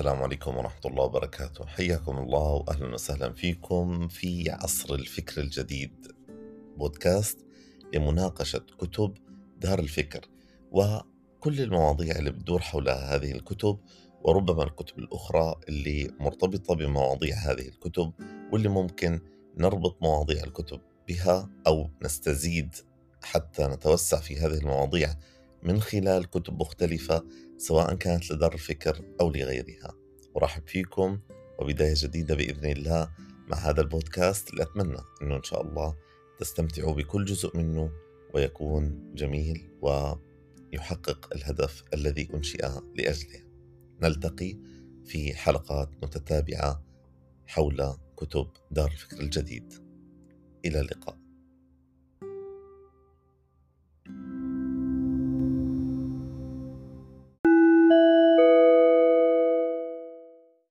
السلام عليكم ورحمة الله وبركاته. حياكم الله وأهلا وسهلا فيكم في عصر الفكر الجديد. بودكاست لمناقشة كتب دار الفكر وكل المواضيع اللي بتدور حول هذه الكتب وربما الكتب الأخرى اللي مرتبطة بمواضيع هذه الكتب واللي ممكن نربط مواضيع الكتب بها أو نستزيد حتى نتوسع في هذه المواضيع من خلال كتب مختلفة سواء كانت لدار الفكر أو لغيرها. أرحب فيكم وبداية جديدة بإذن الله مع هذا البودكاست. اللي أتمنى أنه إن شاء الله تستمتعوا بكل جزء منه ويكون جميل ويحقق الهدف الذي أنشئ لأجله. نلتقي في حلقات متتابعة حول كتب دار الفكر الجديد. إلى اللقاء.